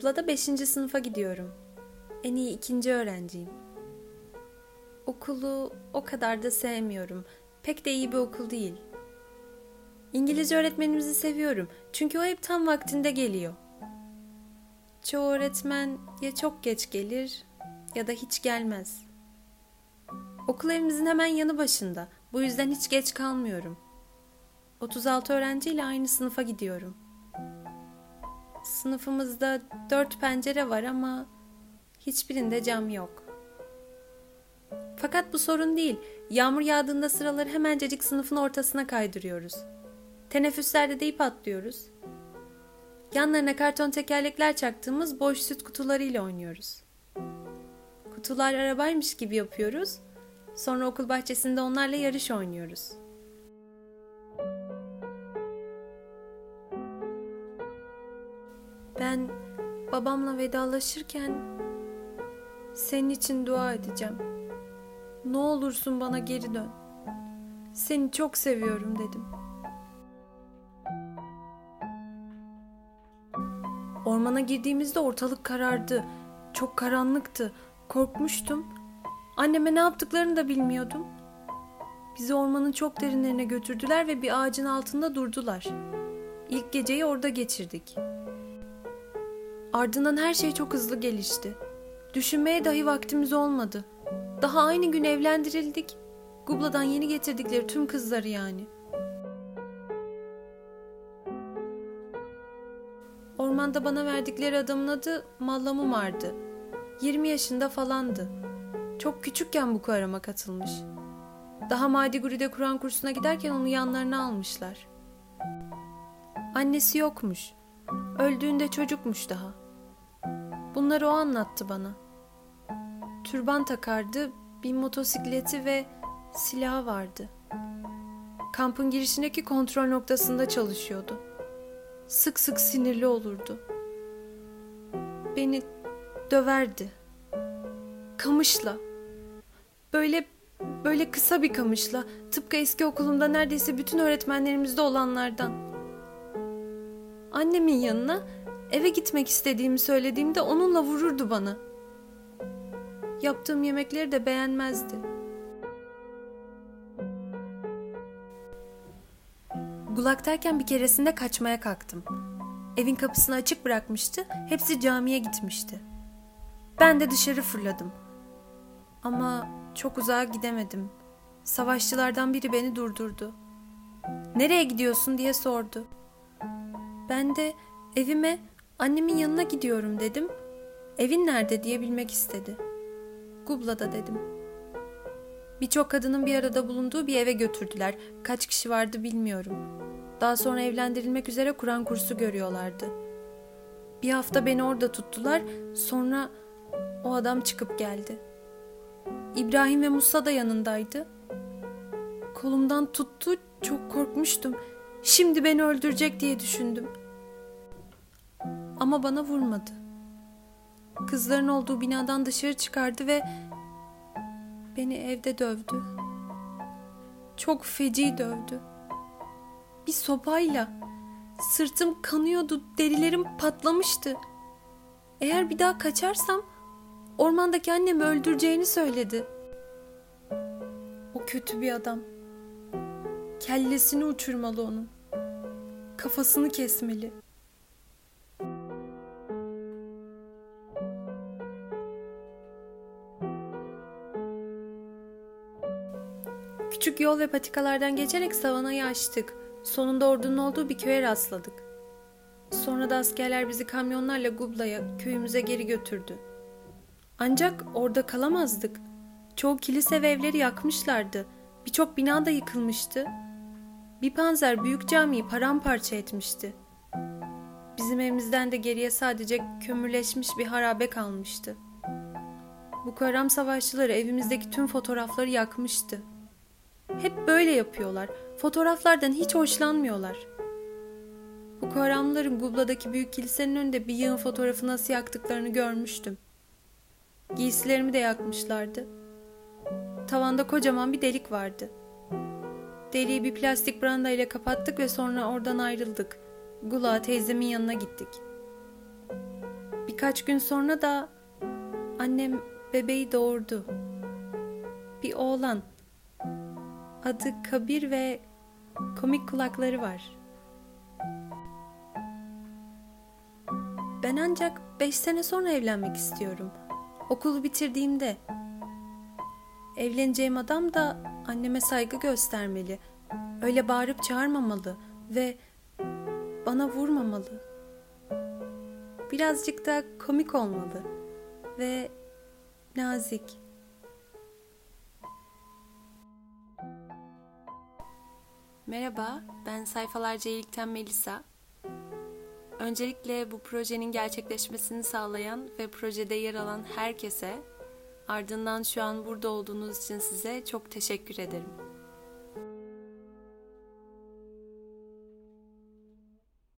Gubla'da 5. sınıfa gidiyorum. En iyi ikinci öğrenciyim. Okulu o kadar da sevmiyorum. Pek de iyi bir okul değil. İngilizce öğretmenimizi seviyorum. Çünkü o hep tam vaktinde geliyor. Çoğu öğretmen ya çok geç gelir ya da hiç gelmez. Okul evimizin hemen yanı başında. Bu yüzden hiç geç kalmıyorum. 36 öğrenciyle aynı sınıfa gidiyorum. Sınıfımızda dört pencere var ama hiçbirinde cam yok. Fakat bu sorun değil. Yağmur yağdığında sıraları hemencecik sınıfın ortasına kaydırıyoruz. Teneffüslerde de ip atlıyoruz. Yanlarına karton tekerlekler çaktığımız boş süt kutularıyla oynuyoruz. Kutular arabaymış gibi yapıyoruz. Sonra okul bahçesinde onlarla yarış oynuyoruz. Ben babamla vedalaşırken senin için dua edeceğim. Ne olursun bana geri dön. Seni çok seviyorum dedim. Ormana girdiğimizde ortalık karardı. Çok karanlıktı. Korkmuştum. Anneme ne yaptıklarını da bilmiyordum. Bizi ormanın çok derinlerine götürdüler ve bir ağacın altında durdular. İlk geceyi orada geçirdik. Ardından her şey çok hızlı gelişti. Düşünmeye dahi vaktimiz olmadı. Daha aynı gün evlendirildik. Gubla'dan yeni getirdikleri tüm kızları yani. Ormanda bana verdikleri adamın adı Mallamumar'dı. 20 yaşında falandı. Çok küçükken bu arama katılmış. Daha Madiguri'de Kur'an kursuna giderken onu yanlarına almışlar. Annesi yokmuş. Öldüğünde çocukmuş daha. Bunları o anlattı bana. Türban takardı, bir motosikleti ve silahı vardı. Kampın girişindeki kontrol noktasında çalışıyordu. Sık sık sinirli olurdu. Beni döverdi. Kamışla. Böyle böyle kısa bir kamışla. Tıpkı eski okulumda neredeyse bütün öğretmenlerimizde olanlardan. Annemin yanına eve gitmek istediğimi söylediğimde onunla vururdu bana. Yaptığım yemekleri de beğenmezdi. Gulaktayken bir keresinde kaçmaya kalktım. Evin kapısını açık bırakmıştı, hepsi camiye gitmişti. Ben de dışarı fırladım. Ama çok uzağa gidemedim. Savaşçılardan biri beni durdurdu. Nereye gidiyorsun diye sordu. Ben de evime annemin yanına gidiyorum dedim. Evin nerede diye bilmek istedi. Gubla'da dedim. Birçok kadının bir arada bulunduğu bir eve götürdüler. Kaç kişi vardı bilmiyorum. Daha sonra evlendirilmek üzere Kur'an kursu görüyorlardı. Bir hafta beni orada tuttular. Sonra o adam çıkıp geldi. İbrahim ve Musa da yanındaydı. Kolumdan tuttu, çok korkmuştum. Şimdi beni öldürecek diye düşündüm. Ama bana vurmadı. Kızların olduğu binadan dışarı çıkardı ve beni evde dövdü. Çok feci dövdü. Bir sopayla. Sırtım kanıyordu, derilerim patlamıştı. Eğer bir daha kaçarsam ormandaki annemi öldüreceğini söyledi. O kötü bir adam. Kellesini uçurmalı onun. Kafasını kesmeli. Küçük yol ve patikalardan geçerek savanayı açtık. Sonunda ordunun olduğu bir köye rastladık. Sonra da askerler bizi kamyonlarla Gubla'ya, köyümüze geri götürdü. Ancak orada kalamazdık. Çoğu kilise ve evleri yakmışlardı. Birçok bina da yıkılmıştı. Bir panzer büyük camiyi paramparça etmişti. Bizim evimizden de geriye sadece kömürleşmiş bir harabe kalmıştı. Bu karam savaşçıları evimizdeki tüm fotoğrafları yakmıştı. Hep böyle yapıyorlar. Fotoğraflardan hiç hoşlanmıyorlar. Bu karamların Gubla'daki büyük kilisenin önünde bir yığın fotoğrafı nasıl yaktıklarını görmüştüm. Giysilerimi de yakmışlardı. Tavanda kocaman bir delik vardı. Deliği bir plastik branda ile kapattık ve sonra oradan ayrıldık. Gula teyzemin yanına gittik. Birkaç gün sonra da annem bebeği doğurdu. Bir oğlan. Adı Kabir ve komik kulakları var. Ben ancak beş sene sonra evlenmek istiyorum. Okulu bitirdiğimde. Evleneceğim adam da anneme saygı göstermeli. Öyle bağırıp çağırmamalı ve bana vurmamalı. Birazcık da komik olmalı ve nazik. Merhaba, ben Sayfalarca İyilikten Melisa. Öncelikle bu projenin gerçekleşmesini sağlayan ve projede yer alan herkese, ardından şu an burada olduğunuz için size çok teşekkür ederim.